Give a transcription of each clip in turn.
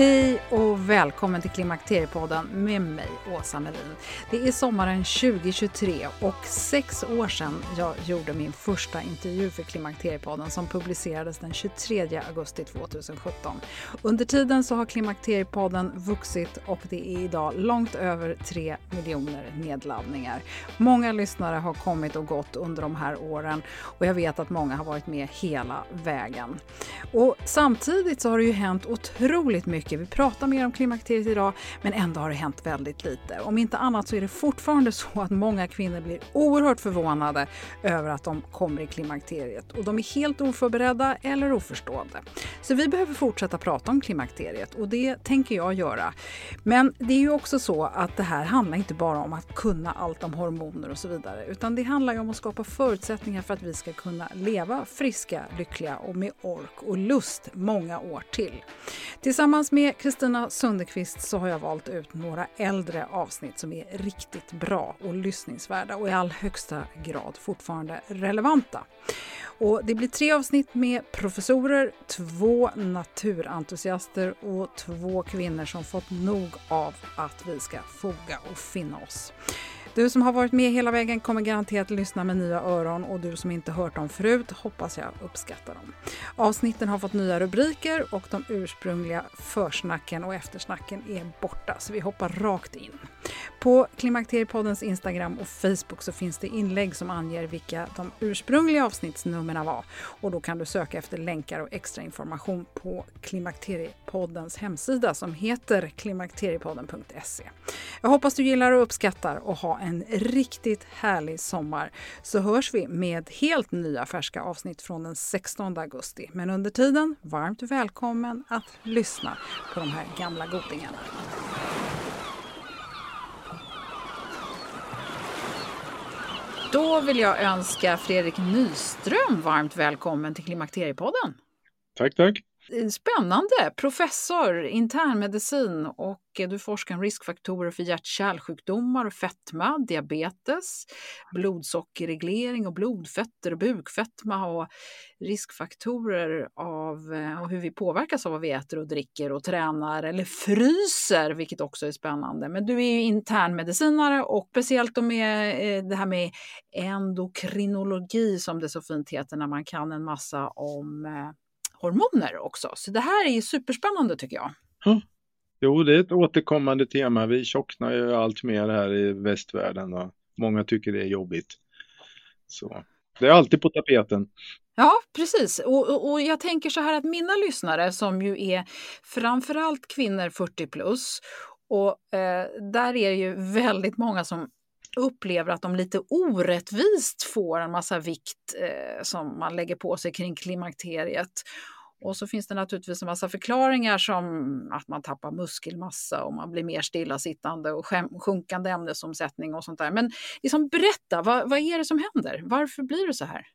Hej och välkommen till Klimakteriepodden med mig, Åsa Melin. Det är sommaren 2023 och sex år sedan jag gjorde min första intervju för Klimakteriepodden som publicerades den 23 augusti 2017. Under tiden så har Klimakteriepodden vuxit och det är idag långt över 3 miljoner nedladdningar. Många lyssnare har kommit och gått under de här åren och jag vet att många har varit med hela vägen. Och samtidigt så har det ju hänt otroligt mycket mycket. Vi pratar mer om klimakteriet idag, men ändå har det hänt väldigt lite. Om inte annat så är det fortfarande så att många kvinnor blir oerhört förvånade över att de kommer i klimakteriet och de är helt oförberedda eller oförstående. Så vi behöver fortsätta prata om klimakteriet och det tänker jag göra. Men det är ju också så att det här handlar inte bara om att kunna allt om hormoner och så vidare, utan det handlar ju om att skapa förutsättningar för att vi ska kunna leva friska, lyckliga och med ork och lust många år till. Tillsammans med med Kristina Sundekvist så har jag valt ut några äldre avsnitt som är riktigt bra och lyssningsvärda och i all högsta grad fortfarande relevanta. Och det blir tre avsnitt med professorer, två naturentusiaster och två kvinnor som fått nog av att vi ska foga och finna oss. Du som har varit med hela vägen kommer garanterat lyssna med nya öron och du som inte hört dem förut hoppas jag uppskattar dem. Avsnitten har fått nya rubriker och de ursprungliga försnacken och eftersnacken är borta så vi hoppar rakt in. På Klimakteriepoddens Instagram och Facebook så finns det inlägg som anger vilka de ursprungliga avsnittsnumren var och då kan du söka efter länkar och extra information på Klimakteriepoddens hemsida som heter klimakteriepodden.se. Jag hoppas du gillar och uppskattar och ha en riktigt härlig sommar så hörs vi med helt nya färska avsnitt från den 16 augusti. Men under tiden, varmt välkommen att lyssna på de här gamla godingarna. Då vill jag önska Fredrik Nyström varmt välkommen till Klimakteriepodden. Tack, tack. Spännande! Professor, internmedicin och du forskar om riskfaktorer för hjärt-kärlsjukdomar, fetma, diabetes, blodsockerreglering och blodfetter och bukfetma och riskfaktorer av eh, och hur vi påverkas av vad vi äter och dricker och tränar eller fryser, vilket också är spännande. Men du är ju internmedicinare och speciellt med eh, det här med endokrinologi som det så fint heter när man kan en massa om eh, hormoner också. Så det här är ju superspännande tycker jag. Ja. Jo, det är ett återkommande tema. Vi tjocknar ju allt mer här i västvärlden och många tycker det är jobbigt. Så det är alltid på tapeten. Ja, precis. Och, och, och, jag tänker så här att mina lyssnare som ju är framförallt kvinnor 40 plus och eh, där är det ju väldigt många som upplever att de lite orättvist får en massa vikt eh, som man lägger på sig kring klimakteriet. Och så finns det naturligtvis en massa förklaringar som att man tappar muskelmassa och man blir mer stillasittande och sjunkande ämnesomsättning och sånt där. Men liksom berätta, vad, vad är det som händer? Varför blir det så här?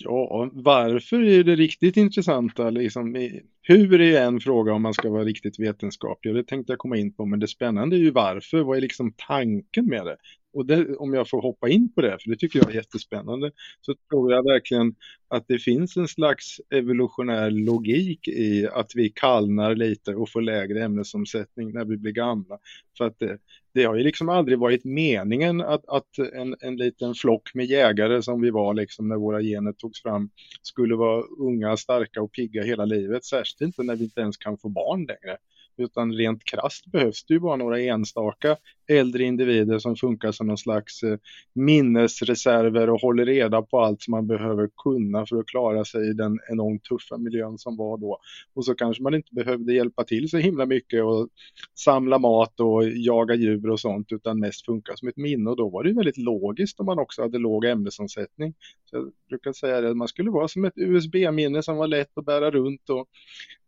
Ja, varför är det riktigt intressanta? Liksom, hur är en fråga om man ska vara riktigt vetenskaplig? Det tänkte jag komma in på, men det spännande är ju varför. Vad är liksom tanken med det? Och det, om jag får hoppa in på det, för det tycker jag är jättespännande, så tror jag verkligen att det finns en slags evolutionär logik i att vi kallnar lite och får lägre ämnesomsättning när vi blir gamla. För att det, det har ju liksom aldrig varit meningen att, att en, en liten flock med jägare som vi var liksom när våra gener togs fram skulle vara unga, starka och pigga hela livet, särskilt inte när vi inte ens kan få barn längre utan rent krast behövs det ju bara några enstaka äldre individer som funkar som någon slags eh, minnesreserver och håller reda på allt som man behöver kunna för att klara sig i den enormt tuffa miljön som var då. Och så kanske man inte behövde hjälpa till så himla mycket och samla mat och jaga djur och sånt utan mest funka som ett minne och då var det ju väldigt logiskt om man också hade låg ämnesomsättning. Så jag brukar säga det, man skulle vara som ett USB-minne som var lätt att bära runt och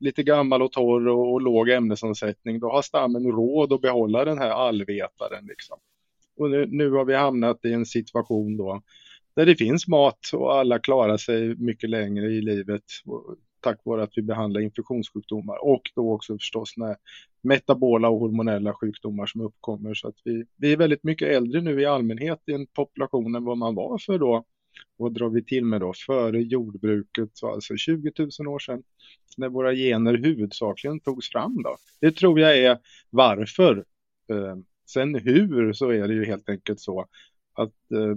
lite gammal och torr och, och låg ämnesomsättning. Då har stammen råd att behålla den här allvetaren. Liksom. Och nu, nu har vi hamnat i en situation då där det finns mat och alla klarar sig mycket längre i livet tack vare att vi behandlar infektionssjukdomar och då också förstås när metabola och hormonella sjukdomar som uppkommer. Så att vi, vi är väldigt mycket äldre nu i allmänhet i en population än vad man var för då vad drar vi till med då? Före jordbruket, alltså 20 000 år sedan, när våra gener huvudsakligen togs fram då. Det tror jag är varför. Eh, sen hur så är det ju helt enkelt så att eh,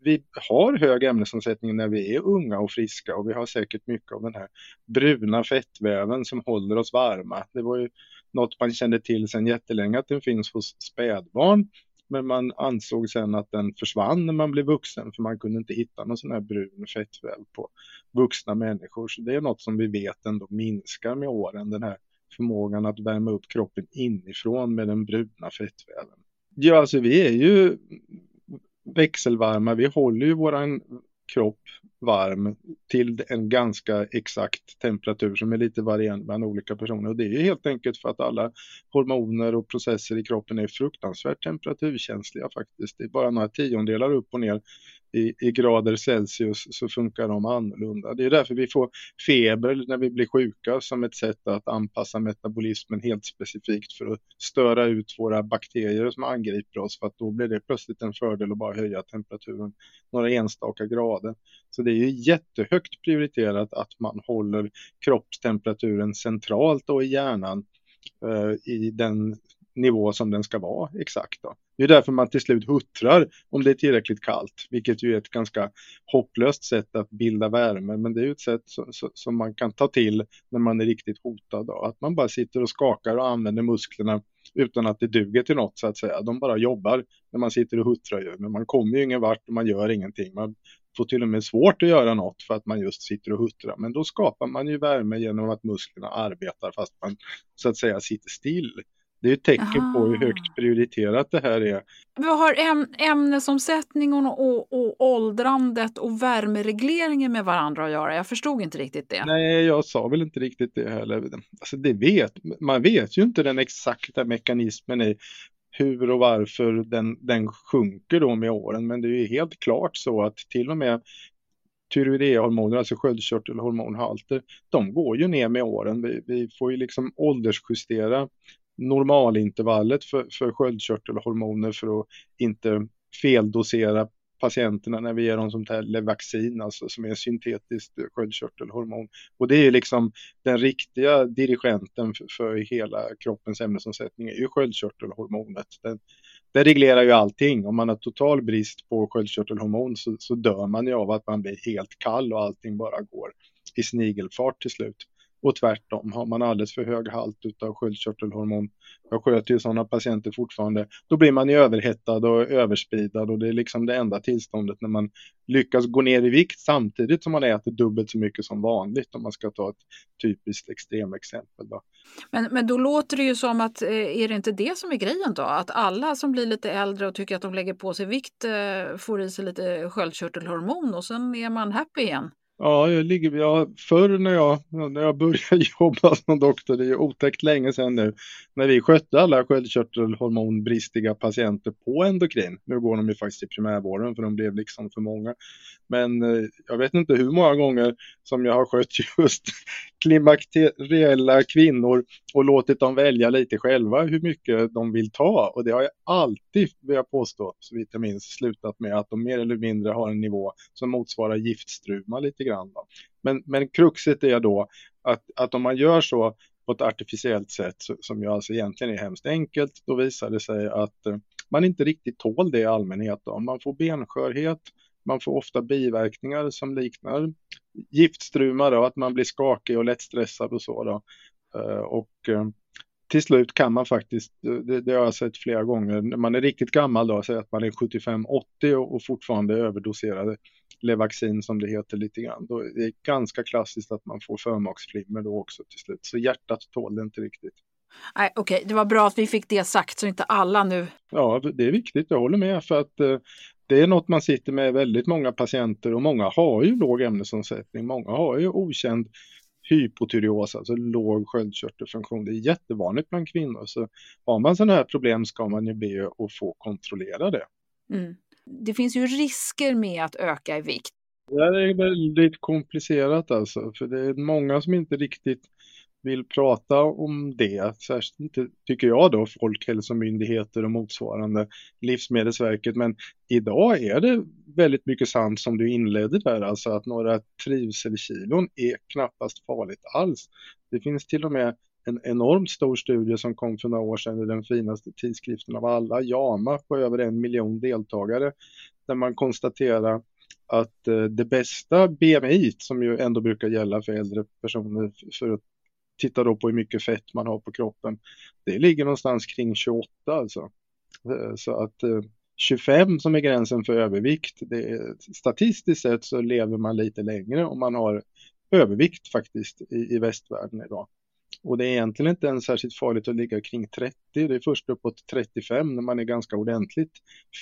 vi har hög ämnesomsättning när vi är unga och friska och vi har säkert mycket av den här bruna fettväven som håller oss varma. Det var ju något man kände till sedan jättelänge att den finns hos spädbarn men man ansåg sen att den försvann när man blev vuxen för man kunde inte hitta någon sån här brun fettväv på vuxna människor. Så det är något som vi vet ändå minskar med åren, den här förmågan att värma upp kroppen inifrån med den bruna fettväven. Ja, alltså vi är ju växelvarma, vi håller ju våran kropp varm till en ganska exakt temperatur som är lite varierande bland olika personer. Och det är helt enkelt för att alla hormoner och processer i kroppen är fruktansvärt temperaturkänsliga faktiskt. Det är bara några tiondelar upp och ner i, i grader Celsius så funkar de annorlunda. Det är därför vi får feber när vi blir sjuka som ett sätt att anpassa metabolismen helt specifikt för att störa ut våra bakterier som angriper oss för att då blir det plötsligt en fördel att bara höja temperaturen några enstaka grader. Så det är ju jättehögt prioriterat att man håller kroppstemperaturen centralt och i hjärnan eh, i den nivå som den ska vara exakt. Då. Det är därför man till slut huttrar om det är tillräckligt kallt, vilket ju är ett ganska hopplöst sätt att bilda värme. Men det är ju ett sätt som, som man kan ta till när man är riktigt hotad. Då. Att man bara sitter och skakar och använder musklerna utan att det duger till något så att säga. De bara jobbar när man sitter och huttrar ju, men man kommer ju ingen vart och man gör ingenting. Man får till och med svårt att göra något för att man just sitter och huttrar. Men då skapar man ju värme genom att musklerna arbetar fast man så att säga sitter still. Det är ett tecken Aha. på hur högt prioriterat det här är. Vad har äm ämnesomsättningen och, och, och åldrandet och värmeregleringen med varandra att göra? Jag förstod inte riktigt det. Nej, jag sa väl inte riktigt det heller. Alltså det vet, man vet ju inte den exakta mekanismen i hur och varför den, den sjunker då med åren. Men det är ju helt klart så att till och med tyreoidehormoner, alltså sköldkörtelhormonhalter, de går ju ner med åren. Vi, vi får ju liksom åldersjustera normalintervallet för, för sköldkörtelhormoner för att inte feldosera patienterna när vi ger dem som vaccin, alltså som är syntetiskt sköldkörtelhormon. Och det är ju liksom den riktiga dirigenten för, för hela kroppens ämnesomsättning är ju sköldkörtelhormonet. Den, det reglerar ju allting. Om man har total brist på sköldkörtelhormon så, så dör man ju av att man blir helt kall och allting bara går i snigelfart till slut. Och tvärtom, har man alldeles för hög halt av sköldkörtelhormon, jag sköter ju sådana patienter fortfarande, då blir man ju överhettad och överspridad och det är liksom det enda tillståndet när man lyckas gå ner i vikt samtidigt som man äter dubbelt så mycket som vanligt om man ska ta ett typiskt extremexempel. Då. Men, men då låter det ju som att, eh, är det inte det som är grejen då? Att alla som blir lite äldre och tycker att de lägger på sig vikt eh, får i sig lite sköldkörtelhormon och sen är man happy igen? Ja, jag ligger, jag, förr när jag, när jag började jobba som doktor, det är otäckt länge sedan nu, när vi skötte alla sköldkörtelhormonbristiga patienter på endokrin. Nu går de ju faktiskt till primärvården för de blev liksom för många. Men eh, jag vet inte hur många gånger som jag har skött just klimakteriella kvinnor och låtit dem välja lite själva hur mycket de vill ta. Och det har jag alltid, vill jag påstå, så vitt jag minns, slutat med att de mer eller mindre har en nivå som motsvarar giftstruma lite grann. Då. Men, men kruxet är då att, att om man gör så på ett artificiellt sätt som ju alltså egentligen är hemskt enkelt, då visar det sig att eh, man inte riktigt tål det i allmänhet. Då. Man får benskörhet, man får ofta biverkningar som liknar giftstruma då, att man blir skakig och lättstressad och så då. Eh, och eh, till slut kan man faktiskt, det, det har jag sett flera gånger, när man är riktigt gammal då, säg att man är 75-80 och, och fortfarande överdoserade Levaxin som det heter lite grann. Då är det ganska klassiskt att man får förmaksflimmer då också till slut. Så hjärtat tål det inte riktigt. Nej, Okej, okay. det var bra att vi fick det sagt så inte alla nu... Ja, det är viktigt, jag håller med för att eh, det är något man sitter med väldigt många patienter och många har ju låg ämnesomsättning. Många har ju okänd hypotyreos, alltså låg sköldkörtelfunktion. Det är jättevanligt bland kvinnor. Så har man sådana här problem ska man ju be att få kontrollera det. Mm. Det finns ju risker med att öka i vikt. Det är väldigt komplicerat alltså, för det är många som inte riktigt vill prata om det, särskilt inte tycker jag då, Folkhälsomyndigheter och motsvarande, Livsmedelsverket, men idag är det väldigt mycket sant som du inledde där, alltså att några trivselkilon är knappast farligt alls. Det finns till och med en enormt stor studie som kom för några år sedan i den finaste tidskriften av alla, JAMA, på över en miljon deltagare, där man konstaterar att eh, det bästa BMI, som ju ändå brukar gälla för äldre personer, för att titta då på hur mycket fett man har på kroppen, det ligger någonstans kring 28 alltså. Eh, så att eh, 25 som är gränsen för övervikt, det är, statistiskt sett så lever man lite längre om man har övervikt faktiskt i, i västvärlden idag. Och det är egentligen inte ens särskilt farligt att ligga kring 30. Det är först uppåt 35 när man är ganska ordentligt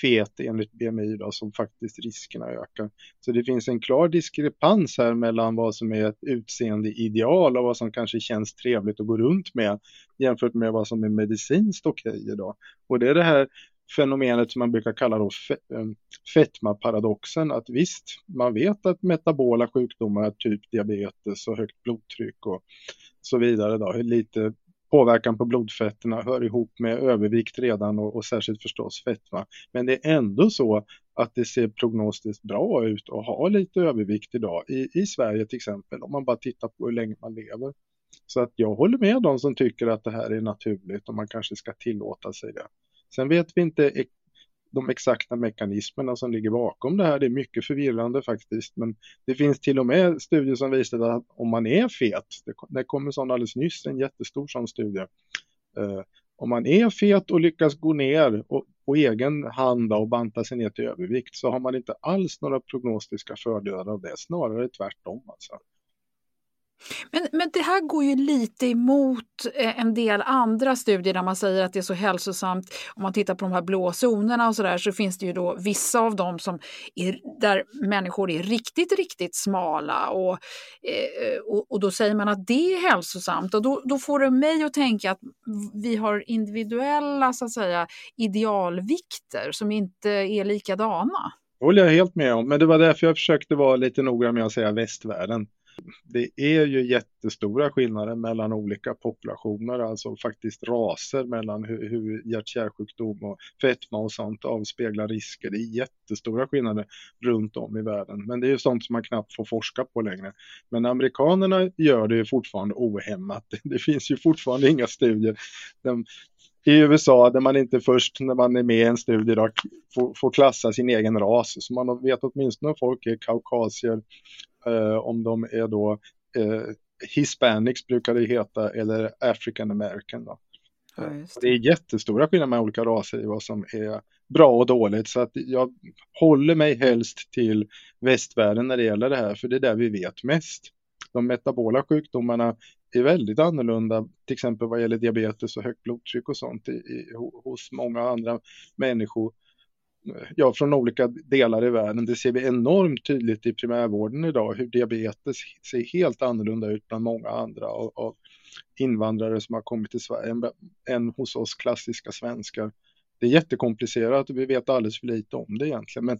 fet enligt BMI då, som faktiskt riskerna ökar. Så det finns en klar diskrepans här mellan vad som är ett utseende ideal och vad som kanske känns trevligt att gå runt med jämfört med vad som är medicinskt okej idag. Och det är det här fenomenet som man brukar kalla då eh, fetmaparadoxen. Att visst, man vet att metabola sjukdomar, typ diabetes och högt blodtryck och så vidare, då, hur lite påverkan på blodfetterna hör ihop med övervikt redan och, och särskilt förstås fetma. Men det är ändå så att det ser prognostiskt bra ut att ha lite övervikt idag i, i Sverige till exempel om man bara tittar på hur länge man lever. Så att jag håller med de som tycker att det här är naturligt och man kanske ska tillåta sig det. Sen vet vi inte de exakta mekanismerna som ligger bakom det här. Det är mycket förvirrande faktiskt. Men det finns till och med studier som visar att om man är fet, det kommer sån alldeles nyss, en jättestor sån studie. eh, om man är fet och lyckas gå ner och på egen hand och banta sig ner till övervikt så har man inte alls några prognostiska fördelar av det, snarare tvärtom. Alltså. Men, men det här går ju lite emot eh, en del andra studier där man säger att det är så hälsosamt. Om man tittar på de här blå zonerna och så där så finns det ju då vissa av dem som är, där människor är riktigt, riktigt smala och, eh, och, och, då säger man att det är hälsosamt och då, då får det mig att tänka att vi har individuella så att säga idealvikter som inte är likadana. Det håller jag helt med om, men det var därför jag försökte vara lite noggrann med att säga västvärlden det är ju jättestora skillnader mellan olika populationer, alltså faktiskt raser mellan hur, hur hjärt-kärlsjukdom och fetma och sånt avspeglar risker. Det är jättestora skillnader runt om i världen, men det är ju sånt som man knappt får forska på längre. Men amerikanerna gör det ju fortfarande ohämmat. Det finns ju fortfarande inga studier. De, i USA där man inte först när man är med i en studie då, får, får klassa sin egen ras. Så man vet åtminstone om folk är kaukasier, om de är då eh, Hispanics brukar det heta, eller African American. Då. Ja, det. det. är jättestora skillnader med olika raser i vad som är bra och dåligt. Så att jag håller mig helst till västvärlden när det gäller det här, för det är där vi vet mest. De metabola sjukdomarna är väldigt annorlunda, till exempel vad gäller diabetes och högt blodtryck och sånt i, i, hos många andra människor ja, från olika delar i världen. Det ser vi enormt tydligt i primärvården idag, hur diabetes ser helt annorlunda ut bland många andra av, av invandrare som har kommit till Sverige än, än hos oss klassiska svenskar. Det är jättekomplicerat och vi vet alldeles för lite om det egentligen. Men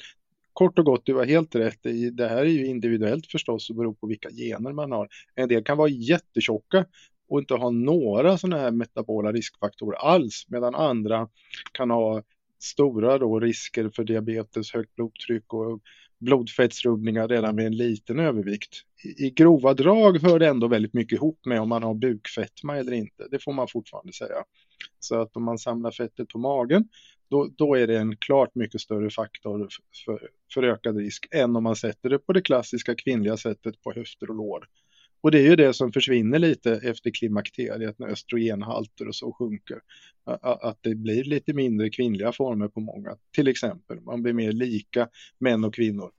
kort och gott, du har helt rätt. Det här är ju individuellt förstås och beror på vilka gener man har. En del kan vara jättetjocka och inte ha några sådana här metabola riskfaktorer alls, medan andra kan ha stora då risker för diabetes, högt blodtryck och blodfettsrubbningar redan vid en liten övervikt. I, I grova drag hör det ändå väldigt mycket ihop med om man har bukfetma eller inte. Det får man fortfarande säga. Så att om man samlar fettet på magen då, då är det en klart mycket större faktor för, för ökad risk än om man sätter det på det klassiska kvinnliga sättet på höfter och lår. Och det är ju det som försvinner lite efter klimakteriet när östrogenhalter och så sjunker. Att det blir lite mindre kvinnliga former på många, till exempel. Man blir mer lika män och kvinnor.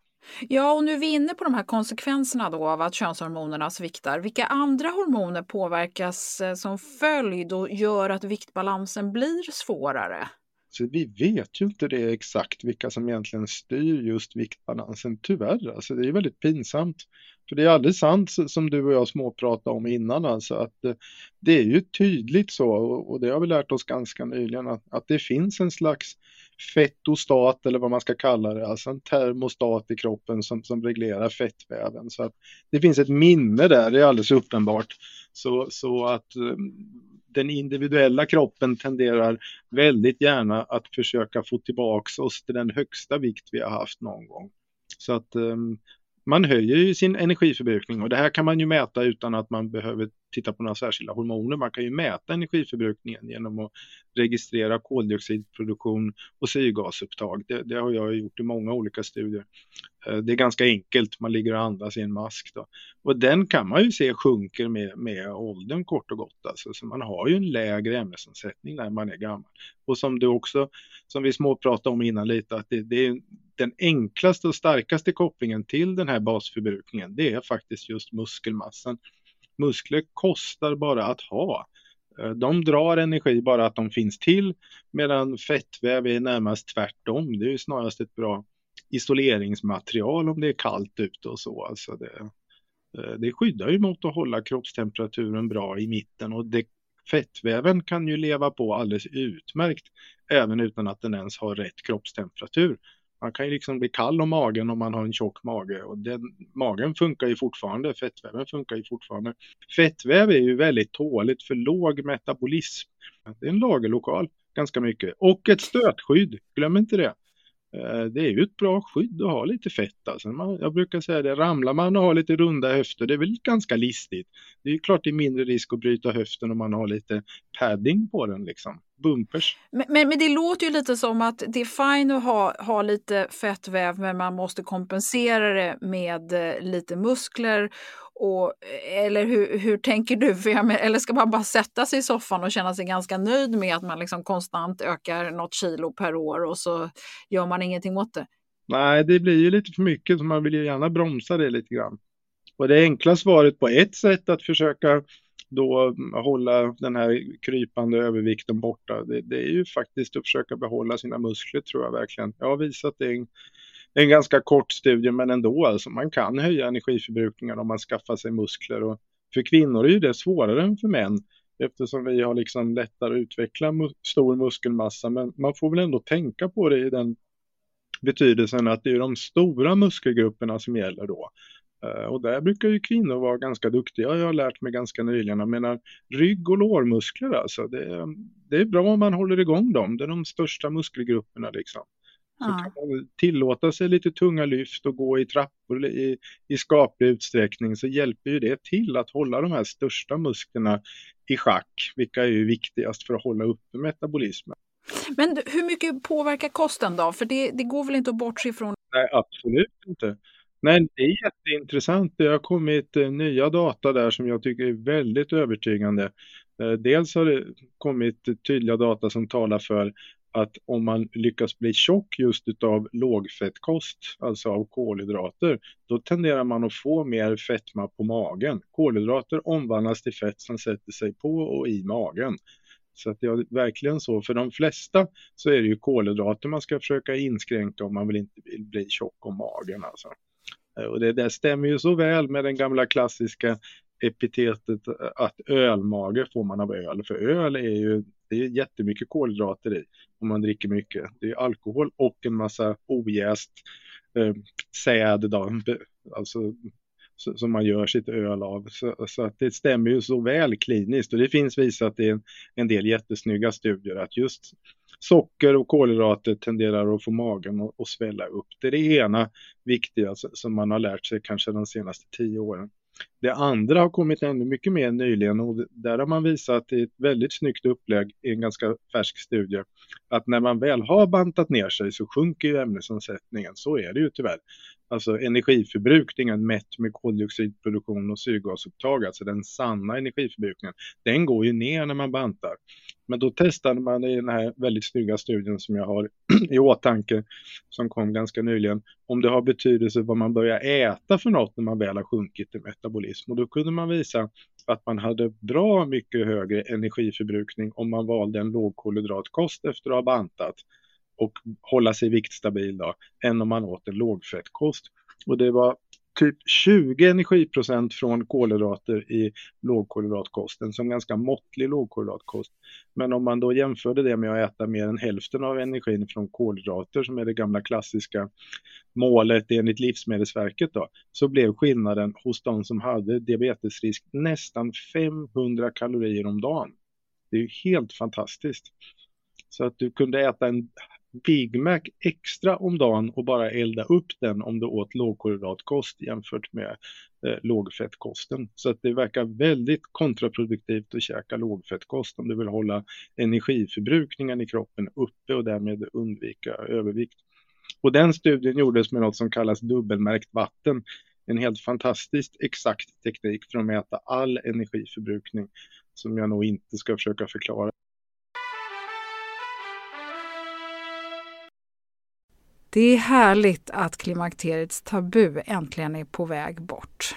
Ja, och nu är vi inne på de här konsekvenserna då av att könshormonerna sviktar. Vilka andra hormoner påverkas eh, som följd och gör att viktbalansen blir svårare? Så vi vet ju inte det exakt vilka som egentligen styr just viktbalansen, tyvärr. Alltså det är väldigt pinsamt. För det är alldeles sant som du och jag småpratade om innan, alltså att eh, det är ju tydligt så, och det har vi lärt oss ganska nyligen, att, att det finns en slags fettostat, eller vad man ska kalla det, alltså en termostat i kroppen som, som reglerar fettväven. Så att det finns ett minne där, det är alldeles uppenbart, Så, så att eh, den individuella kroppen tenderar väldigt gärna att försöka få tillbaka oss till den högsta vikt vi har haft någon gång. Så att ehm, man höjer ju sin energiförbrukning och det här kan man ju mäta utan att man behöver titta på några särskilda hormoner. Man kan ju mäta energiförbrukningen genom att registrera koldioxidproduktion och syrgasupptag. Det, det har jag gjort i många olika studier. Eh, det är ganska enkelt, man ligger och andas i en mask. Då. Och den kan man ju se sjunker med, med åldern kort och gott. Alltså. Så man har ju en lägre ämnesomsättning när man är gammal. Och som du också, som vi småpratade om innan lite, att det, det är den enklaste och starkaste kopplingen till den här basförbrukningen, det är faktiskt just muskelmassan. Muskler kostar bara att ha. Eh, de drar energi bara att de finns till medan fettväv är närmast tvärtom. Det är snarast ett bra isoleringsmaterial om det är kallt ute och så. Alltså det, eh, det skyddar ju mot att hålla kroppstemperaturen bra i mitten och det, fettväven kan ju leva på alldeles utmärkt även utan att den ens har rätt kroppstemperatur. Man kan ju liksom bli kall om magen om man har en tjock mage och den, magen funkar ju fortfarande, fettväven funkar ju fortfarande. Fettväv är ju väldigt tåligt för låg metabolism. Det är en lagerlokal ganska mycket och ett stötskydd, glöm inte det. Eh, det är ju ett bra skydd att ha lite fett. Alltså man, jag brukar säga det, ramlar man och har lite runda höfter, det är väl ganska listigt. Det är ju klart det är mindre risk att bryta höften om man har lite padding på den liksom. Bumpers. Men, men, men, det låter ju lite som att det är fint att ha, ha lite fettväv men man måste kompensera det med eh, lite muskler och, eh, eller hur, hur tänker du? För jag, eller ska man bara sätta sig i soffan och känna sig ganska nöjd med att man liksom konstant ökar något kilo per år och så gör man ingenting åt det? Nej, det blir ju lite för mycket så man vill ju gärna bromsa det lite grann. Och det enkla svaret på ett sätt att försöka då mm, hålla den här krypande övervikten borta, det, det är ju faktiskt att försöka behålla sina muskler tror jag verkligen. Jag har visat det det är en ganska kort studie men ändå alltså man kan höja energiförbrukningen om man skaffar sig muskler och för kvinnor är ju det svårare än för män eftersom vi har liksom lättare att utveckla mu stor muskelmassa men man får väl ändå tänka på det i den betydelsen att det är de stora muskelgrupperna som gäller då. Eh, och där brukar ju kvinnor vara ganska duktiga, jag har lärt mig ganska nyligen. Jag menar rygg och lårmuskler alltså, det, det är bra om man håller igång dem, det är de största muskelgrupperna liksom. Så kan man tillåta sig lite tunga lyft och gå i trappor i, i skaplig utsträckning så hjälper ju det till att hålla de här största musklerna i schack, vilka är ju viktigast för att hålla uppe metabolismen. Men hur mycket påverkar kosten då? För det, det går väl inte att bortse ifrån? Nej, absolut inte. Nej, det är jätteintressant. Det har kommit eh, nya data där som jag tycker är väldigt övertygande. Eh, dels har det kommit tydliga data som talar för att om man lyckas bli tjock just utav lågfettkost, alltså av kolhydrater, då tenderar man att få mer fetma på magen. Kolhydrater omvandlas till fett som sätter sig på och i magen. Så att det är verkligen så. För de flesta så är det ju kolhydrater man ska försöka inskränka om man vill inte vill bli tjock om magen. Alltså. Eh, och det där stämmer ju så väl med den gamla klassiska epitetet att ölmage får man av öl. För öl är ju det är jättemycket kolhydrater i om man dricker mycket. Det är alkohol och en massa ojäst eh, säd då, alltså som man gör sitt öl av. Så, så, att det stämmer ju så väl kliniskt och det finns visat i en, en del jättesnygga studier att just socker och kolhydrater tenderar att få magen att, att svälla upp. Det är det ena viktiga som man har lärt sig kanske de senaste tio åren. Det andra har kommit ännu mycket mer nyligen och där har man visat i ett väldigt snyggt upplägg i en ganska färsk studie att när man väl har bantat ner sig så sjunker ju ämnesomsättningen. Så är det ju tyvärr. Alltså energiförbrukningen mätt med koldioxidproduktion och syrgasupptag, alltså den sanna energiförbrukningen, den går ju ner när man bantar. Men då testade man i den här väldigt snygga studien som jag har i åtanke som kom ganska nyligen om det har betydelse vad man börjar äta för något när man väl har sjunkit i metabolism. Och då kunde man visa att man hade bra mycket högre energiförbrukning om man valde en lågkolhydratkost efter att ha bantat och hålla sig viktstabil då, än om man åt en lågfettkost. Och det var typ 20 energiprocent från kolhydrater i lågkolhydratkosten som ganska måttlig lågkolhydratkost. Men om man då jämförde det med att äta mer än hälften av energin från kolhydrater som är det gamla klassiska målet enligt Livsmedelsverket då, så blev skillnaden hos de som hade diabetesrisk nästan 500 kalorier om dagen. Det är ju helt fantastiskt. Så att du kunde äta en Big Mac extra om dagen och bara elda upp den om du åt lågkolhydratkost jämfört med eh, lågfettkosten. Så att det verkar väldigt kontraproduktivt att käka lågfettkost om du vill hålla energiförbrukningen i kroppen uppe och därmed undvika övervikt. Och den studien gjordes med något som kallas dubbelmärkt vatten. En helt fantastiskt exakt teknik för att mäta all energiförbrukning som jag nog inte ska försöka förklara Det är härligt att klimakteriets tabu äntligen är på väg bort.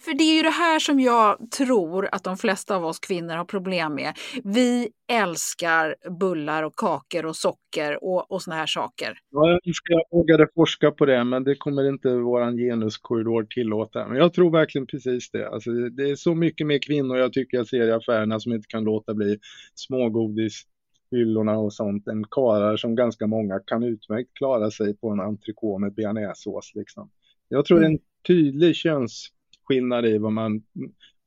För det är ju det här som jag tror att de flesta av oss kvinnor har problem med. Vi älskar bullar och kakor och socker och, och såna här saker. Jag önskar jag vågade forska på det, men det kommer inte vår genuskorridor tillåta. Men jag tror verkligen precis det. Alltså, det är så mycket mer kvinnor jag tycker jag ser i affärerna som inte kan låta bli smågodis hyllorna och sånt än karar som ganska många kan utmärkt klara sig på en entrecote med bearnaisesås. Liksom. Jag tror det är en tydlig köns skillnad i vad man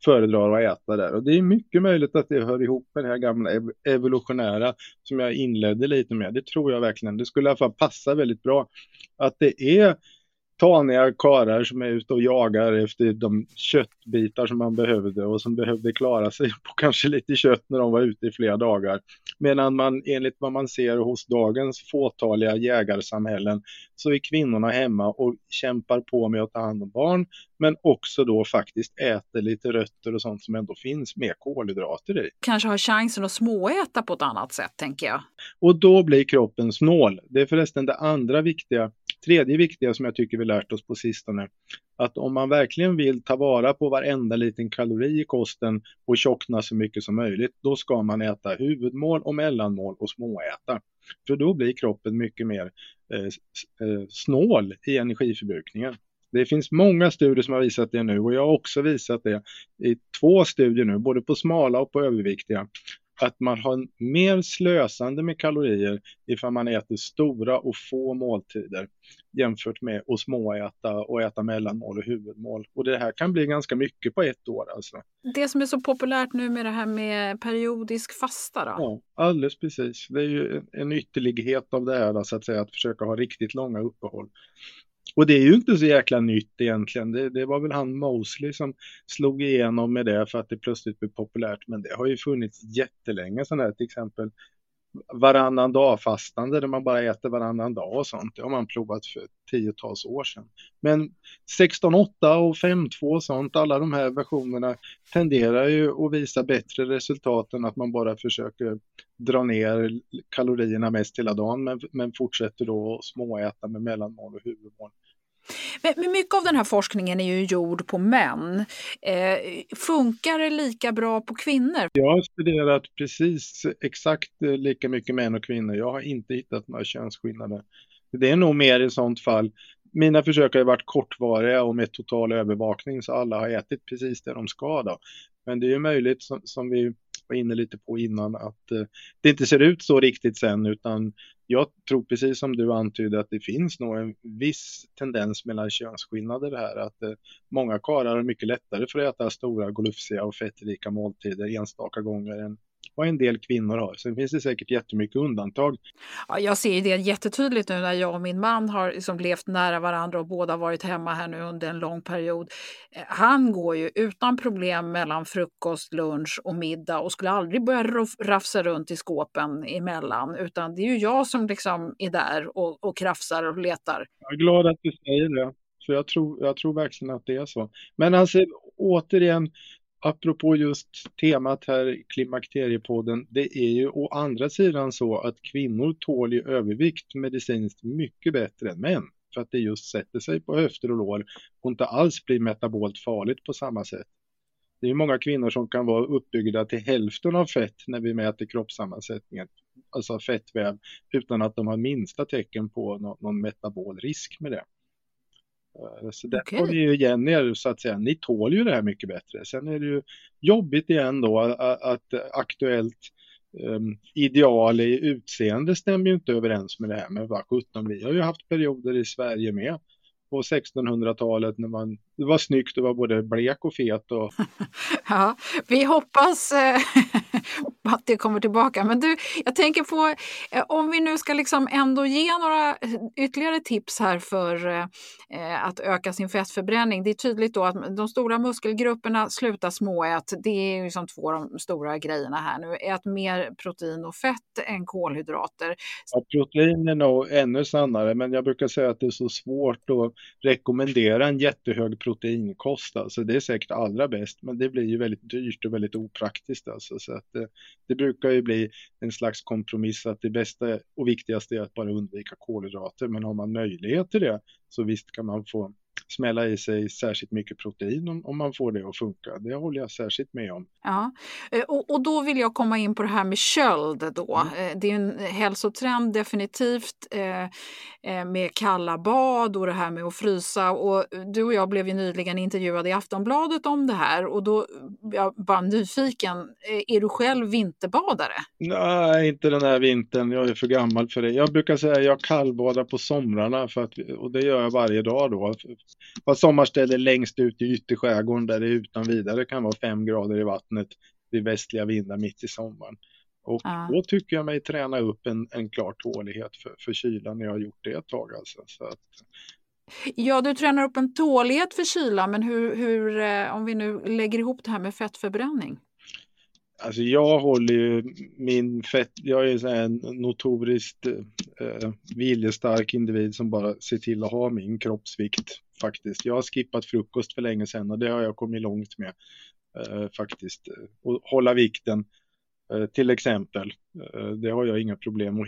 föredrar att äta där. Och det är mycket möjligt att det hör ihop med det här gamla evolutionära som jag inledde lite med. Det tror jag verkligen. Det skulle i alla fall passa väldigt bra. Att det är taniga karar som är ute och jagar efter de köttbitar som man behövde och som behövde klara sig på kanske lite kött när de var ute i flera dagar. Medan man enligt vad man ser hos dagens fåtaliga jägarsamhällen så är kvinnorna hemma och kämpar på med att ta hand om barn men också då faktiskt äter lite rötter och sånt som ändå finns med kolhydrater i. Kanske har chansen att småäta på ett annat sätt tänker jag. Och då blir kroppen snål. Det är förresten det andra viktiga tredje viktiga som jag tycker vi lärt oss på sistone, att om man verkligen vill ta vara på varenda liten kalori i kosten och tjockna så mycket som möjligt, då ska man äta huvudmål och mellanmål och småäta. För då blir kroppen mycket mer eh, eh snål i energiförbrukningen. Det finns många studier som har visat det nu och jag har också visat det i två studier nu, både på smala och på överviktiga att man har mer slösande med kalorier ifall man äter stora och få måltider jämfört med att småäta och äta mellanmål och huvudmål. Och det här kan bli ganska mycket på ett år alltså. Det som är så populärt nu med det här med periodisk fasta då? Ja, alldeles precis. Det är ju en ytterlighet av det här så att säga, att försöka ha riktigt långa uppehåll. Och det är ju inte så jäkla nytt egentligen. Det, det, var väl han Mosley som slog igenom med det för att det plötsligt blev populärt. Men det har ju funnits jättelänge sådana här till exempel varannan dag-fastande där man bara äter varannan dag och sånt. Det har man provat för tiotals år sedan. Men 16.8 och 5.2 och sånt, alla de här versionerna tenderar ju att visa bättre resultat än att man bara försöker dra ner kalorierna mest hela dagen men, men fortsätter då att småäta med mellanmål och huvudmål. Men, mycket av den här forskningen är ju gjord på män. Eh, funkar det lika bra på kvinnor? Jag har studerat precis exakt eh, lika mycket män och kvinnor. Jag har inte hittat några könsskillnader. Det är nog mer i sånt fall. Mina försök har varit kortvariga och med total övervakning så alla har ätit precis det de ska. Då. Men det är ju möjligt som, som vi var inne lite på innan att eh, det inte ser ut så riktigt sen utan jag tror precis som du antydde att det finns nog en viss tendens mellan könsskillnader här. Att eh, många karlar är mycket lättare för att äta stora, glufsiga och fettrika måltider enstaka gånger än vad en del kvinnor har. Sen finns det säkert jättemycket undantag. Ja, jag ser det jättetydligt nu när jag och min man har liksom levt nära varandra och båda varit hemma här nu under en lång period. Eh, han går ju utan problem mellan frukost, lunch och middag och skulle aldrig börja rafsa runt i skåpen emellan utan det är ju jag som liksom är där och, och krafsar och letar. Jag är glad att du säger det. För jag tror, jag tror verkligen att det är så. Men alltså återigen, apropå just temat här, klimakteriepodden, det är ju å andra sidan så att kvinnor tål ju övervikt medicinskt mycket bättre än män. För att det just sätter sig på höfter och lår och inte alls blir metabolt farligt på samma sätt. Det är ju många kvinnor som kan vara uppbyggda till hälften av fett när vi mäter kroppssammansättningen, alltså fettväv, utan att de har minsta tecken på någon metabol risk med det. Eh, så där okay. har ni ju igen er så att säga. Ni tål ju det här mycket bättre. Sen är det ju jobbigt igen då att aktuellt um, ideal i utseende stämmer ju inte överens med det här. Men vad sjutton, vi har ju haft perioder i Sverige med på 1600-talet när man, det var snyggt att vara både blek och fet. Och... ja, vi hoppas eh, att det kommer tillbaka. Men du, jag tänker på eh, om vi nu ska liksom ändå ge några ytterligare tips här för eh, att öka sin fettförbränning. Det är tydligt då att de stora muskelgrupperna slutar småät. Det är liksom två av de stora grejerna här nu. Ät mer protein och fett än kolhydrater. Ja, protein är nog ännu sannare, men jag brukar säga att det är så svårt att rekommendera en jättehög proteinkost. Alltså det är säkert allra bäst, men det blir ju väldigt dyrt och väldigt opraktiskt. Alltså. Så att det, det brukar ju bli en slags kompromiss att det bästa och viktigaste är att bara undvika kolhydrater. Men har man möjlighet till det så visst kan man få smälla i sig särskilt mycket protein om, om man får det att funka. Det håller jag särskilt med om. Ja, eh, och, och då vill jag komma in på det här med köld då. Mm. Eh, det är en hälsotrend definitivt eh, med kalla bad och det här med att frysa. Och du och jag blev ju nyligen intervjuade i Aftonbladet om det här och då jag bara nyfiken, är du själv vinterbadare? Nej, inte den här vintern. Jag är för gammal för det. Jag brukar säga att jag kallbadar på somrarna för att, och det gör jag varje dag då har sommarställe längst ut i ytterskärgården där det utan vidare kan vara fem grader i vattnet vid västliga vindar mitt i sommaren. Och ja. då tycker jag mig träna upp en, en klar tålighet för, för kylan när jag har gjort det ett tag. Alltså. Så att... Ja, du tränar upp en tålighet för kyla, men hur, hur, eh, om vi nu lägger ihop det här med fettförbränning? Alltså jag håller ju min fett, jag är en notoriskt eh, viljestark individ som bara ser till att ha min kroppsvikt faktiskt. Jag har skippat frukost för länge sedan och det har jag kommit långt med eh, faktiskt. Och hålla vikten eh, till exempel. Eh, det har jag inga problem att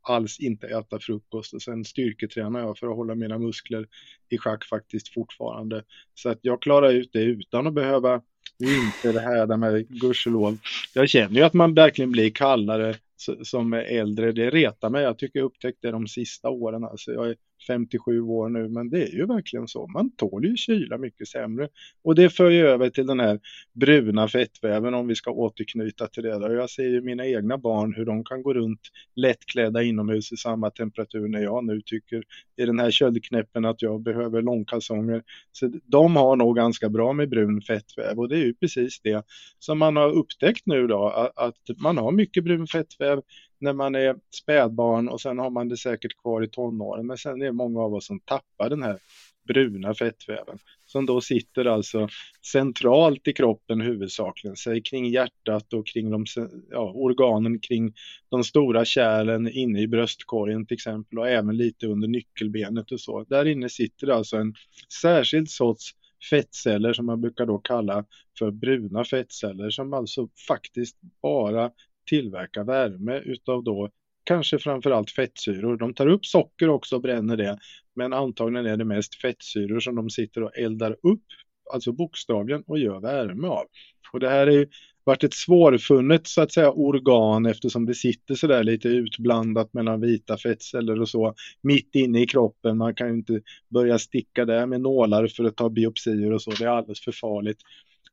alls inte äta frukost och sen styrketränar jag för att hålla mina muskler i schack faktiskt fortfarande. Så att jag klarar ut det utan att behöva inte det här med gudskelov. Jag känner ju att man verkligen blir kallare som är äldre. Det retar mig. Jag tycker jag upptäckte det de sista åren. Alltså jag är 57 år nu, men det är ju verkligen så. Man tål ju kyla mycket sämre. Och det för ju över till den här bruna fettväven om vi ska återknyta till det. Där. Jag ser ju mina egna barn hur de kan gå runt lättklädda inomhus i samma temperatur när jag nu tycker i den här köldknäppen att jag behöver långkalsonger. Så de har nog ganska bra med brun fettväv och det är ju precis det som man har upptäckt nu då, att man har mycket brun fettväv när man är spädbarn och sen har man det säkert kvar i tonåren. Men sen är det många av oss som tappar den här bruna fettväven som då sitter alltså centralt i kroppen huvudsakligen, säg kring hjärtat och kring de, ja, organen kring de stora kärlen inne i bröstkorgen till exempel och även lite under nyckelbenet och så. Där inne sitter alltså en särskild sorts fettceller som man brukar då kalla för bruna fettceller som alltså faktiskt bara tillverka värme utav då kanske framförallt fettsyror. De tar upp socker också och bränner det, men antagligen är det mest fettsyror som de sitter och eldar upp, alltså bokstavligen, och gör värme av. Och det här har ju varit ett svårfunnet så att säga organ eftersom det sitter sådär lite utblandat mellan vita fettceller och så mitt inne i kroppen. Man kan ju inte börja sticka där med nålar för att ta biopsier och så, det är alldeles för farligt.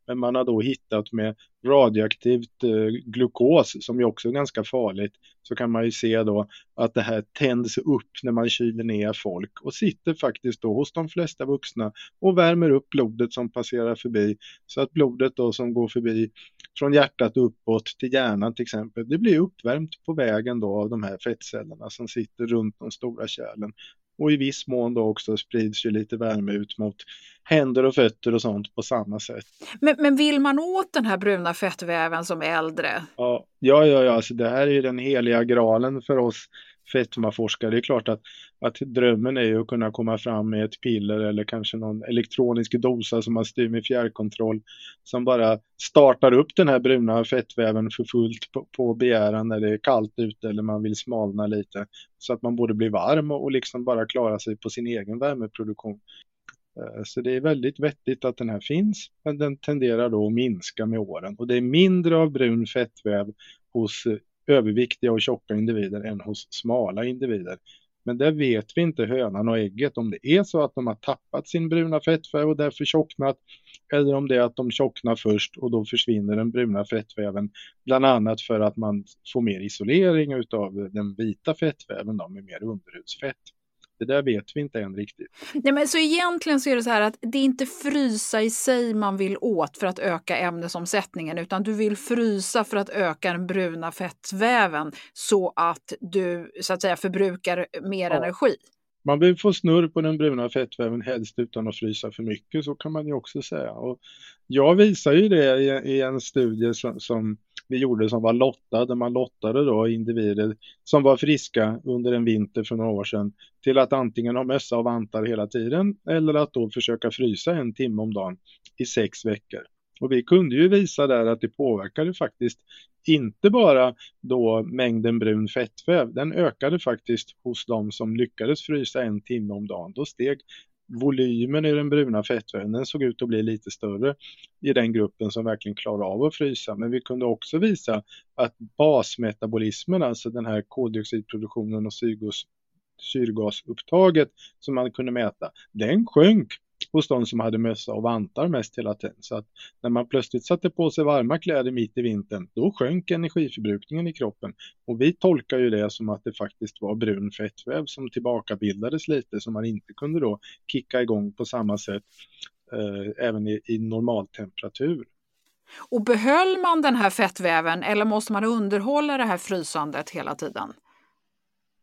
Men man har då hittat med radioaktivt eh, glukos som ju också är ganska farligt så kan man ju se då att det här tänds upp när man kyler ner folk och sitter faktiskt då hos de flesta vuxna och värmer upp blodet som passerar förbi. Så att blodet då som går förbi från hjärtat uppåt till hjärnan till exempel, det blir uppvärmt på vägen då av de här fettcellerna som sitter runt de stora kärlen och i viss mån då också sprids ju lite värme ut mot händer och fötter och sånt på samma sätt. Men, men vill man åt den här bruna fettväven som är äldre? Ja, ja, ja. Alltså det här är ju den heliga graalen för oss fetmaforskare. Det är klart att, att drömmen är ju att kunna komma fram med ett piller eller kanske någon elektronisk dosa som man styr med fjärrkontroll som bara startar upp den här bruna fettväven för fullt på, på begäran när det är kallt ute eller man vill smalna lite så att man både blir varm och, och liksom bara klarar sig på sin egen värmeproduktion. Eh, så det är väldigt vettigt att den här finns, men den tenderar då att minska med åren. Och det är mindre av brun fettväv hos eh, överviktiga och tjocka individer än hos smala individer. Men där vet vi inte hönan och ägget om det är så att de har tappat sin bruna fettväv och därför tjocknat eller om det är att de tjocknar först och då försvinner den bruna fettväven bland annat för att man får mer isolering av den vita fettväven då, med mer underhudsfett. Det där vet vi inte än riktigt. Nej, men så egentligen så är det så här att det är inte frysa i sig man vill åt för att öka ämnesomsättningen utan du vill frysa för att öka den bruna fettväven så att du så att säga förbrukar mer ja. energi. Man vill få snurr på den bruna fettväven helst utan att frysa för mycket, så kan man ju också säga. Och jag visar ju det i, i en studie som, som vi gjorde som var lottad, där man lottade då individer som var friska under en vinter för några år sedan till att antingen ha mössa och vantar hela tiden eller att då försöka frysa en timme om dagen i sex veckor. Och vi kunde ju visa där att det påverkade faktiskt inte bara då mängden brun fettväv, den ökade faktiskt hos de som lyckades frysa en timme om dagen. Då steg volymen i den bruna fettväven den såg ut att bli lite större i den gruppen som verkligen klarar av att frysa. Men vi kunde också visa att basmetabolismen, alltså den här koldioxidproduktionen och syrgasupptaget som man kunde mäta, den sjönk hos de som hade mössa och vantar mest hela tiden. Så att när man plötsligt satte på sig varma kläder mitt i vintern, då sjönk energiförbrukningen i kroppen. Och vi tolkar ju det som att det faktiskt var brun fettväv som tillbakabildades lite, som man inte kunde då kicka igång på samma sätt eh, även i, i normaltemperatur. Och behöll man den här fettväven eller måste man underhålla det här frysandet hela tiden?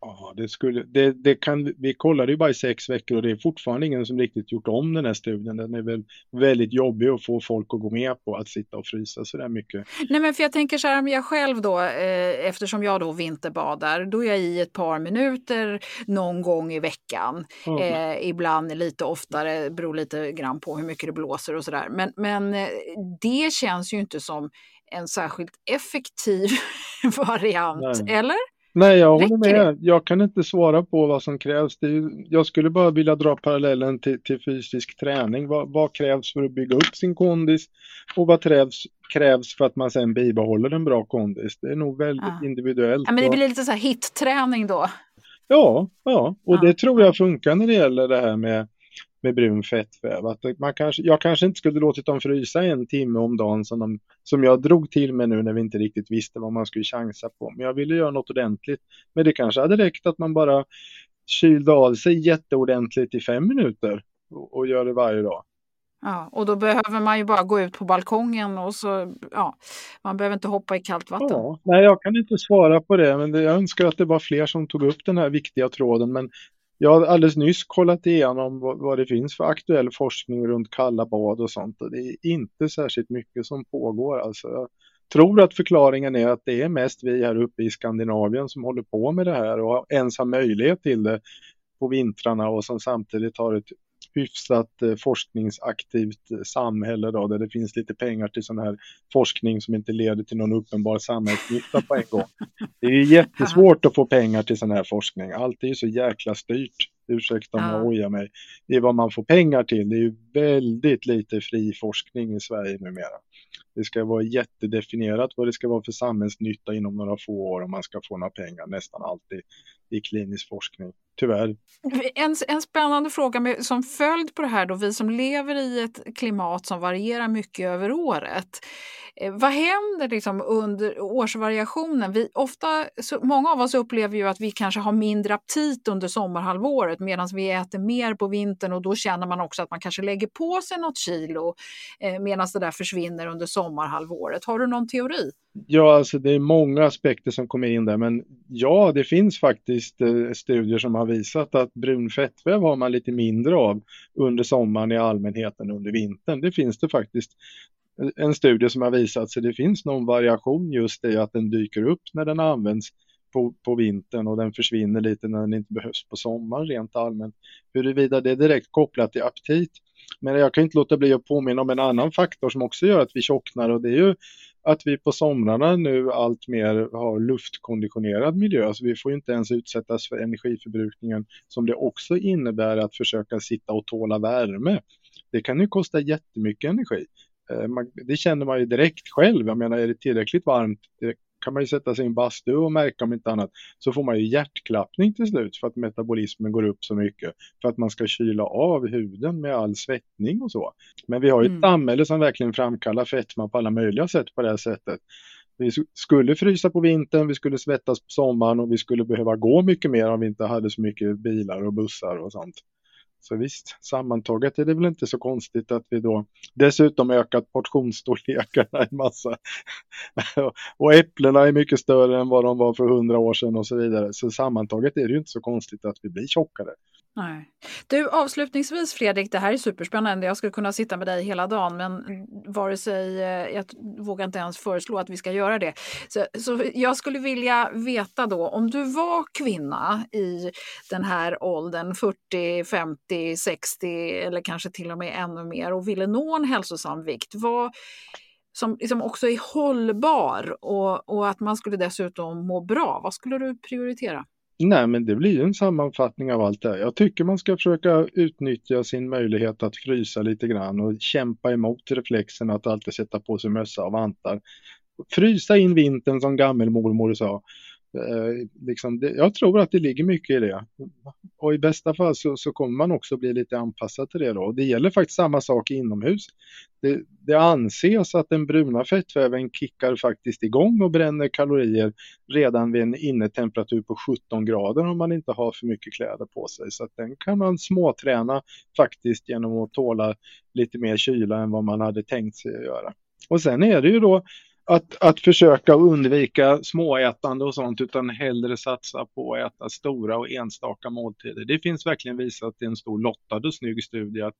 Ja, det skulle, det, det kan, vi kollade ju bara i sex veckor och det är fortfarande ingen som riktigt gjort om den här studien. Den är väl väldigt jobbig att få folk att gå med på att sitta och frysa så där mycket. Nej men för jag tänker så här om jag själv då, eh, eftersom jag då vinterbadar, då är jag i ett par minuter någon gång i veckan. Mm. Eh, ibland lite oftare, beror lite grann på hur mycket det blåser och sådär. Men, men eh, det känns ju inte som en särskilt effektiv variant, Nej. eller? Nej, jag håller med. Jag kan inte svara på vad som krävs. Ju, jag skulle bara vilja dra parallellen till, till fysisk träning. Vad, vad, krävs för att bygga upp sin kondis och vad krävs, krävs för att man sen bibehåller en bra kondis? Det är nog väldigt ja. individuellt. Ja, men det blir lite så här hit-träning då? Ja, ja, och ja. det tror jag funkar när det gäller det här med med brun fettväv. Att man kanske, jag kanske inte skulle låtit dem frysa en timme om dagen som, de, som jag drog till med nu när vi inte riktigt visste vad man skulle chansa på. Men jag ville göra något ordentligt. Men det kanske hade räckt att man bara kylde av sig jätteordentligt i fem minuter och, och gör det varje dag. Ja, och då behöver man ju bara gå ut på balkongen och så, ja, man behöver inte hoppa i kallt vatten. Ja, nej, jag kan inte svara på det, men det, jag önskar att det var fler som tog upp den här viktiga tråden. Men jag har alldeles nyss kollat igenom vad, det finns för aktuell forskning runt kalla bad och sånt och det är inte särskilt mycket som pågår. Alltså, jag tror att förklaringen är att det är mest vi här uppe i Skandinavien som håller på med det här och ens har möjlighet till det på vintrarna och som samtidigt har ett hyfsat eh, forskningsaktivt eh, samhälle då, där det finns lite pengar till sån här forskning som inte leder till någon uppenbar samhällsnytta på en gång. Det är jättesvårt att få pengar till sån här forskning. Allt är ju så jäkla styrt. Ursäkta om jag ojar mig. Det är vad man får pengar till. Det är ju väldigt lite fri forskning i Sverige numera. Det ska vara jättedefinierat vad det ska vara för samhällsnytta inom några få år om man ska få några pengar, nästan alltid i klinisk forskning. Tyvärr. En, en spännande fråga med, som följd på det här då, vi som lever i ett klimat som varierar mycket över året. Eh, vad händer liksom under årsvariationen? Vi, ofta, så, många av oss upplever ju att vi kanske har mindre aptit under sommarhalvåret medan vi äter mer på vintern och då känner man också att man kanske lägger på sig något kilo eh, medan det där försvinner under sommarhalvåret. Har du någon teori? Ja, alltså det är många aspekter som kommer in där, men ja, det finns faktiskt eh, studier som har visat att brun fettväv har man lite mindre av under sommaren i allmänhet än under vintern. Det finns det faktiskt en studie som har visat, så det finns någon variation just i att den dyker upp när den används på, på vintern och den försvinner lite när den inte behövs på sommaren rent allmänt. Huruvida det är direkt kopplat till aptit. Men jag kan inte låta bli att påminna om en annan faktor som också gör att vi tjocknar och det är ju att vi på somrarna nu allt mer har luftkonditionerad miljö. så vi får inte ens utsättas för energiförbrukningen som det också innebär att försöka sitta och tåla värme. Det kan ju kosta jättemycket energi. Eh, det känner man ju direkt själv. Jag menar, är det tillräckligt varmt kan man ju sätta sig i en bastu och märka om inte annat. Så får man ju hjärtklappning till slut för att metabolismen går upp så mycket. För att man ska kyla av huden med all svettning och så. Men vi har ju ett mm. samhälle som verkligen framkallar fetma på alla möjliga sätt på det här sättet. Vi skulle frysa på vintern, vi skulle svettas på sommaren och vi skulle behöva gå mycket mer om vi inte hade så mycket bilar och bussar och sånt. Så visst, sammantaget är det väl inte så konstigt att vi då dessutom ökat portionsstorlekarna en massa. och äpplena är mycket större än vad de var för hundra år sedan och så vidare. Så sammantaget är det ju inte så konstigt att vi blir tjockare. Nej. Du, avslutningsvis Fredrik, det här är superspännande. Jag skulle kunna sitta med dig hela dagen, men vare sig, eh, jag vågar inte ens föreslå att vi ska göra det. Så, så jag skulle vilja veta då, om du var kvinna i den här åldern, 40, 50, 60 eller kanske till och med ännu mer och ville nå en hälsosam vikt, vad, som liksom också är hållbar och, och att man skulle dessutom må bra, vad skulle du prioritera? Nej, men det blir en sammanfattning av allt det här. Jag tycker man ska försöka utnyttja sin möjlighet att frysa lite grann och kämpa emot reflexen att alltid sätta på sig mössa och vantar. Frysa in vintern som gammelmormor sa. Eh, liksom det, jag tror att det ligger mycket i det. Och i bästa fall så, så kommer man också bli lite anpassad till det då. Det gäller faktiskt samma sak inomhus. Det, det anses att den bruna fettväven kickar faktiskt igång och bränner kalorier redan vid en innetemperatur på 17 grader om man inte har för mycket kläder på sig. Så att den kan man småträna faktiskt genom att tåla lite mer kyla än vad man hade tänkt sig att göra. Och sen är det ju då att, att försöka undvika småätande och sånt utan hellre satsa på att äta stora och enstaka måltider. Det finns verkligen visat i en stor lottad och snygg studie att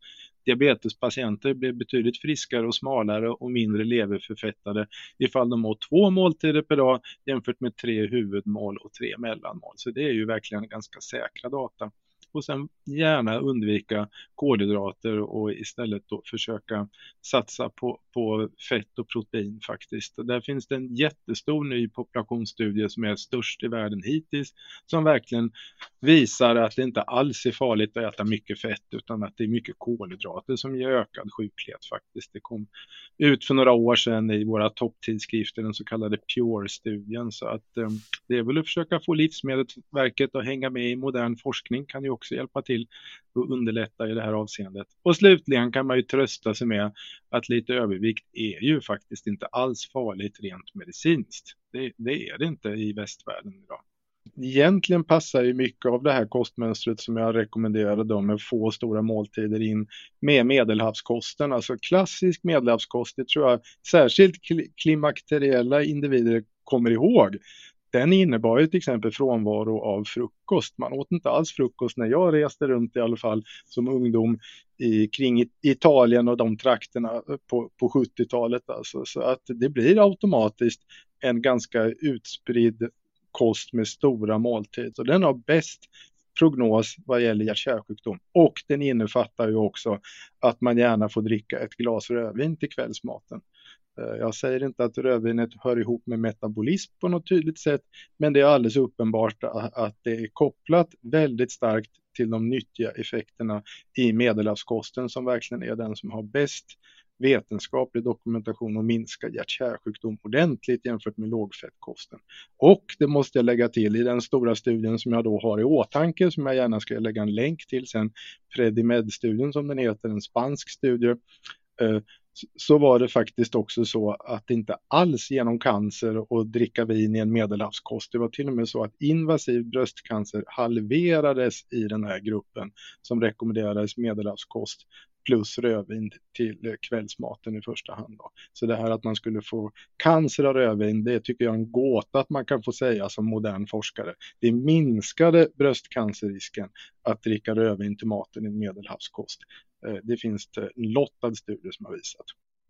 diabetespatienter blir betydligt friskare och smalare och mindre leverförfettade ifall de åt två måltider per dag jämfört med tre huvudmål och tre mellanmål. Så det är ju verkligen ganska säkra data och sen gärna undvika kolhydrater och istället då försöka satsa på, på fett och protein faktiskt. Och där finns det en jättestor ny populationsstudie som är störst i världen hittills som verkligen visar att det inte alls är farligt att äta mycket fett utan att det är mycket kolhydrater som ger ökad sjuklighet faktiskt. Det kom ut för några år sedan i våra topptidskrifter, den så kallade Pure-studien. Så att eh, det är väl att försöka få Livsmedelsverket att hänga med i modern forskning kan ju också hjälpa till och underlätta i det här avseendet. Och slutligen kan man ju trösta sig med att lite övervikt är ju faktiskt inte alls farligt rent medicinskt. Det, det är det inte i västvärlden idag egentligen passar ju mycket av det här kostmönstret som jag rekommenderade då med få stora måltider in med medelhavskosten. Alltså klassisk medelhavskost, det tror jag särskilt klimakteriella individer kommer ihåg. Den innebar ju till exempel frånvaro av frukost. Man åt inte alls frukost när jag reste runt i alla fall som ungdom i, kring Italien och de trakterna på, på 70-talet. Alltså. Så att det blir automatiskt en ganska utspridd kost med stora måltider. Så den har bäst prognos vad gäller hjärt-kärlsjukdom. Och den innefattar ju också att man gärna får dricka ett glas rödvin till kvällsmaten. Eh, jag säger inte att rödvinet hör ihop med metabolism på något tydligt sätt, men det är alldeles uppenbart att det är kopplat väldigt starkt till de nyttiga effekterna i medelhavskosten som verkligen är den som har bäst vetenskaplig dokumentation och minska hjärt-kärlsjukdom ordentligt jämfört med lågfettkosten. Och det måste jag lägga till i den stora studien som jag då har i åtanke som jag gärna ska lägga en länk till sen, Predimed-studien som den heter, en spansk studie eh, så var det faktiskt också så att inte alls genom cancer och dricka vin i en medelhavskost. Det var till och med så att invasiv bröstcancer halverades i den här gruppen som rekommenderades medelhavskost plus rödvin till kvällsmaten i första hand. Då. Så det här att man skulle få cancer av rödvin, det tycker jag är en gåta att man kan få säga som modern forskare. Det minskade bröstcancerrisken att dricka rödvin till maten i en medelhavskost. Eh, det finns en lottad studie som har visat.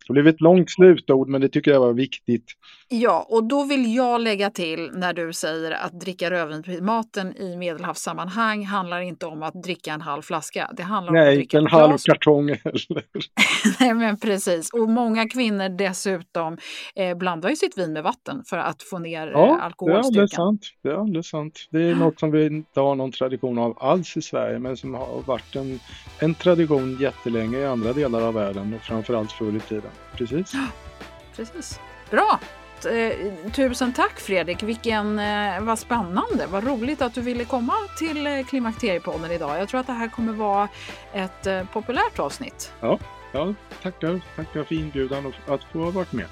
Det blev ett långt slutord, men det tycker jag var viktigt. Ja, och då vill jag lägga till när du säger att dricka rödvin till maten i medelhavssammanhang handlar inte om att dricka en halv flaska. Det handlar Nej, om att dricka en halv kartong heller. Nej, men precis. Och många kvinnor dessutom eh, blandar ju sitt vin med vatten för att få ner ja, eh, alkoholstyrkan. Det är sant. Det är alldeles sant. Det är något som vi inte har någon tradition av alls i Sverige, men som har varit en, en tradition jättelänge i andra delar av världen och framförallt förr i tiden precis. precis. Bra! Eh, tusen tack Fredrik, vilken, eh, vad spännande, vad roligt att du ville komma till eh, Klimakteriepodden idag. Jag tror att det här kommer vara ett populärt avsnitt. Ja, ja tackar, tackar för inbjudan och att få ha varit med.